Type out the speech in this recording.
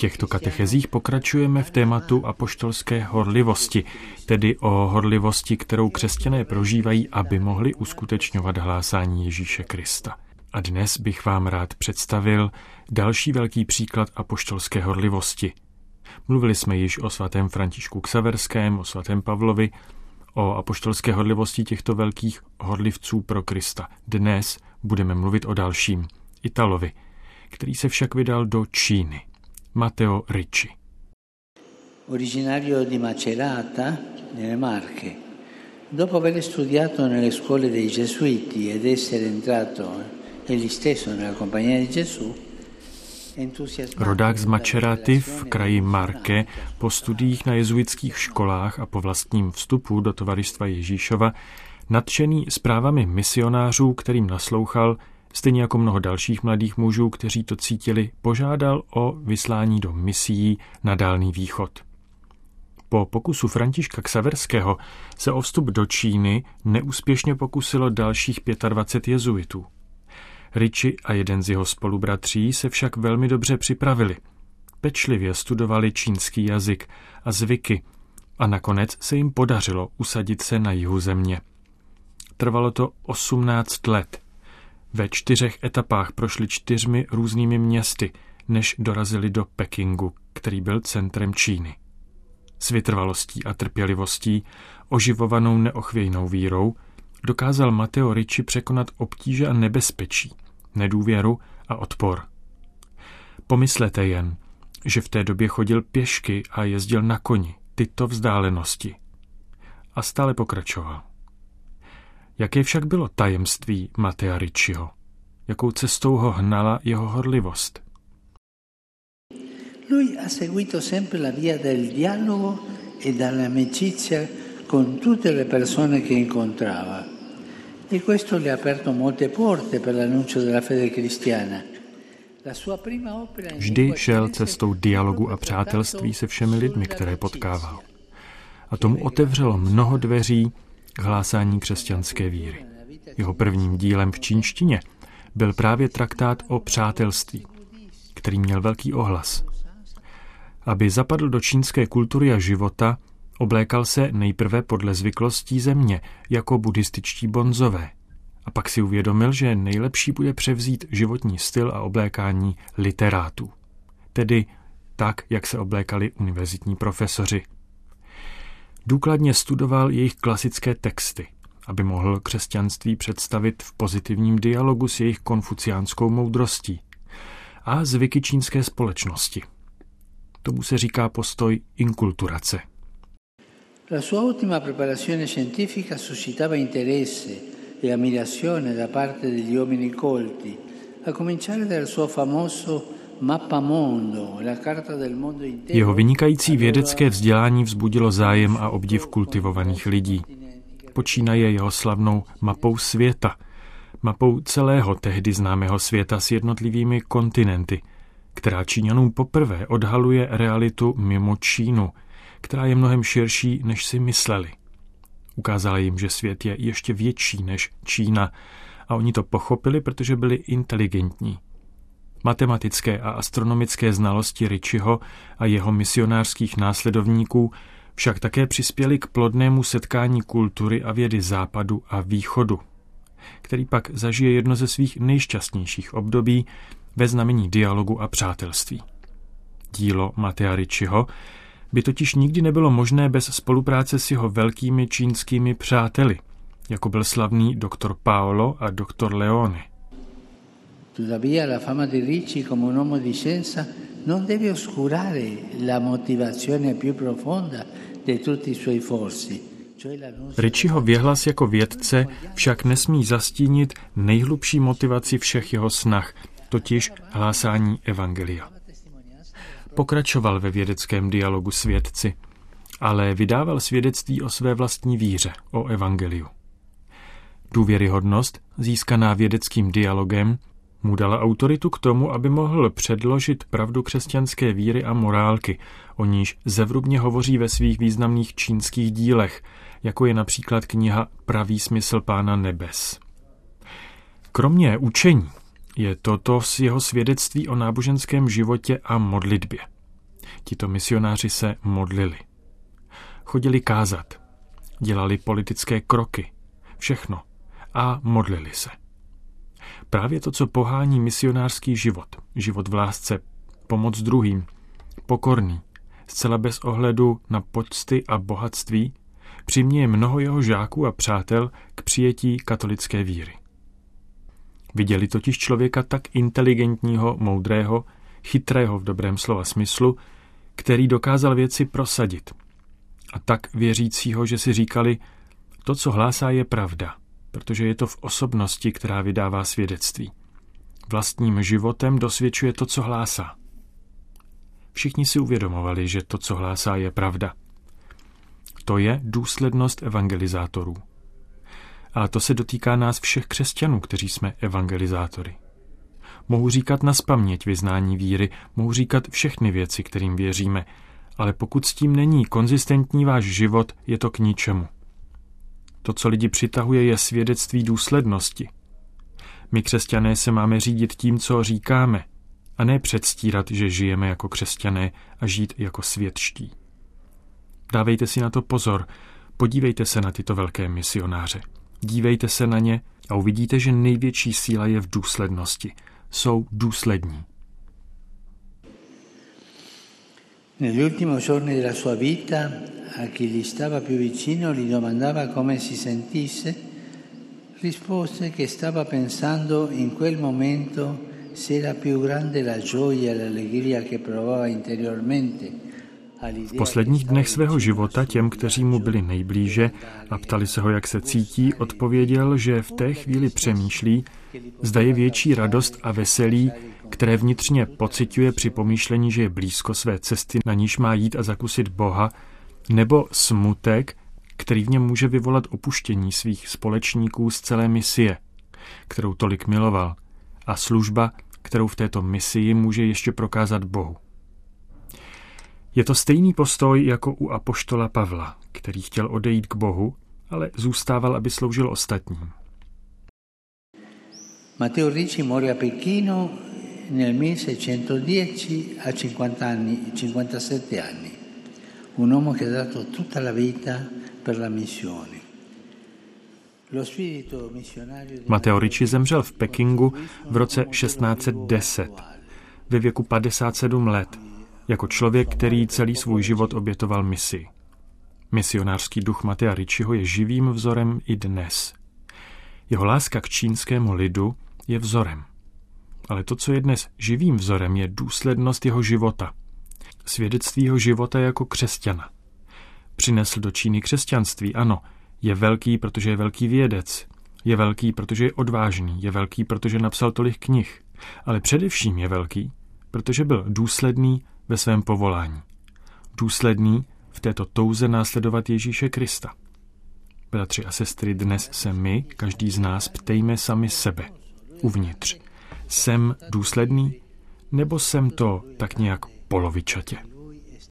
těchto katechezích pokračujeme v tématu apoštolské horlivosti, tedy o horlivosti, kterou křesťané prožívají, aby mohli uskutečňovat hlásání Ježíše Krista. A dnes bych vám rád představil další velký příklad apoštolské horlivosti. Mluvili jsme již o svatém Františku Ksaverském, o svatém Pavlovi, o apoštolské horlivosti těchto velkých horlivců pro Krista. Dnes budeme mluvit o dalším, Italovi, který se však vydal do Číny. Matteo Ricci. Originario di Macerata, nelle Marche. Dopo aver studiato nelle scuole dei Gesuiti ed essere entrato egli stesso nella Compagnia di Gesù, Rodák z Mačeraty v kraji Marke po studiích na jezuitských školách a po vlastním vstupu do tovaristva Ježíšova, nadšený zprávami misionářů, kterým naslouchal, stejně jako mnoho dalších mladých mužů, kteří to cítili, požádal o vyslání do misií na Dálný východ. Po pokusu Františka Ksaverského se o vstup do Číny neúspěšně pokusilo dalších 25 jezuitů. Riči a jeden z jeho spolubratří se však velmi dobře připravili. Pečlivě studovali čínský jazyk a zvyky a nakonec se jim podařilo usadit se na jihu země. Trvalo to 18 let. Ve čtyřech etapách prošli čtyřmi různými městy, než dorazili do Pekingu, který byl centrem Číny. S vytrvalostí a trpělivostí, oživovanou neochvějnou vírou, dokázal Mateo Ricci překonat obtíže a nebezpečí, nedůvěru a odpor. Pomyslete jen, že v té době chodil pěšky a jezdil na koni tyto vzdálenosti. A stále pokračoval. Jaké však bylo tajemství Matea Ricciho? Jakou cestou ho hnala jeho horlivost? Lui ha seguito sempre la via del dialogo e dall'amicizia con tutte le persone che incontrava. E questo le ha aperto molte porte per l'annuncio della fede cristiana. Vždy šel cestou dialogu a přátelství se všemi lidmi, které potkával. A tomu otevřelo mnoho dveří k hlásání křesťanské víry. Jeho prvním dílem v čínštině byl právě traktát o přátelství, který měl velký ohlas. Aby zapadl do čínské kultury a života, Oblékal se nejprve podle zvyklostí země, jako buddhističtí bonzové. A pak si uvědomil, že nejlepší bude převzít životní styl a oblékání literátů. Tedy tak, jak se oblékali univerzitní profesoři. Důkladně studoval jejich klasické texty, aby mohl křesťanství představit v pozitivním dialogu s jejich konfuciánskou moudrostí a zvyky čínské společnosti. Tomu se říká postoj inkulturace. La sua ultima preparazione scientifica suscitava interesse e ammirazione da parte degli uomini colti, a cominciare dal suo famoso Jeho vynikající vědecké vzdělání vzbudilo zájem a obdiv kultivovaných lidí. Počínaje jeho slavnou mapou světa, mapou celého tehdy známého světa s jednotlivými kontinenty, která Číňanům poprvé odhaluje realitu mimo Čínu – která je mnohem širší, než si mysleli. Ukázala jim, že svět je ještě větší než Čína a oni to pochopili, protože byli inteligentní. Matematické a astronomické znalosti Richiho a jeho misionářských následovníků však také přispěli k plodnému setkání kultury a vědy západu a východu, který pak zažije jedno ze svých nejšťastnějších období ve znamení dialogu a přátelství. Dílo Matea Richiho by totiž nikdy nebylo možné bez spolupráce s jeho velkými čínskými přáteli, jako byl slavný doktor Paolo a doktor Leone. Tuttavia la fama di Ricci come un uomo di scienza non deve oscurare la motivazione più profonda di tutti i suoi forzi. Ricciho věhlas jako vědce však nesmí zastínit nejhlubší motivaci všech jeho snah, totiž hlásání evangelia. Pokračoval ve vědeckém dialogu s vědci, ale vydával svědectví o své vlastní víře, o evangeliu. Důvěryhodnost, získaná vědeckým dialogem, mu dala autoritu k tomu, aby mohl předložit pravdu křesťanské víry a morálky, o níž zevrubně hovoří ve svých významných čínských dílech, jako je například kniha Pravý smysl Pána nebes. Kromě učení je toto z jeho svědectví o náboženském životě a modlitbě. Tito misionáři se modlili. Chodili kázat, dělali politické kroky, všechno a modlili se. Právě to, co pohání misionářský život, život v lásce, pomoc druhým, pokorný, zcela bez ohledu na počty a bohatství, přiměje mnoho jeho žáků a přátel k přijetí katolické víry. Viděli totiž člověka tak inteligentního, moudrého, chytrého v dobrém slova smyslu, který dokázal věci prosadit. A tak věřícího, že si říkali, to, co hlásá, je pravda, protože je to v osobnosti, která vydává svědectví. Vlastním životem dosvědčuje to, co hlásá. Všichni si uvědomovali, že to, co hlásá, je pravda. To je důslednost evangelizátorů. Ale to se dotýká nás všech křesťanů, kteří jsme evangelizátory. Mohu říkat na spaměť vyznání víry, mohu říkat všechny věci, kterým věříme, ale pokud s tím není konzistentní váš život, je to k ničemu. To, co lidi přitahuje, je svědectví důslednosti. My křesťané se máme řídit tím, co říkáme, a ne předstírat, že žijeme jako křesťané a žít jako světští. Dávejte si na to pozor, podívejte se na tyto velké misionáře. Dívejte se na ně a uvidíte, že největší síla je v důslednosti. Jsou důslední. Negli ultimi giorni della sua vita, a chi gli stava più vicino gli domandava come si sentisse, rispose che stava pensando in quel momento se era più grande la gioia e l'allegria che provava interiormente v posledních dnech svého života těm, kteří mu byli nejblíže a ptali se ho, jak se cítí, odpověděl, že v té chvíli přemýšlí, zda je větší radost a veselí, které vnitřně pociťuje při pomýšlení, že je blízko své cesty, na níž má jít a zakusit Boha, nebo smutek, který v něm může vyvolat opuštění svých společníků z celé misie, kterou tolik miloval, a služba, kterou v této misii může ještě prokázat Bohu. Je to stejný postoj jako u apoštola Pavla, který chtěl odejít k Bohu, ale zůstával, aby sloužil ostatním. Matteo Ricci morì a Pechino nel 1610 a 50 anni, 57 anni. Un uomo che ha dato tutta la vita per la missione. Matteo Ricci zemřel v Pekingu v roce 1610 ve věku 57 let jako člověk, který celý svůj život obětoval misi. Misionářský duch Matea Ricciho je živým vzorem i dnes. Jeho láska k čínskému lidu je vzorem. Ale to, co je dnes živým vzorem, je důslednost jeho života. Svědectví jeho života jako křesťana. Přinesl do Číny křesťanství, ano, je velký, protože je velký vědec. Je velký, protože je odvážný. Je velký, protože napsal tolik knih. Ale především je velký, protože byl důsledný ve svém povolání. Důsledný v této touze následovat Ježíše Krista. Bratři a sestry, dnes se my, každý z nás, ptejme sami sebe, uvnitř. Jsem důsledný, nebo jsem to tak nějak polovičatě?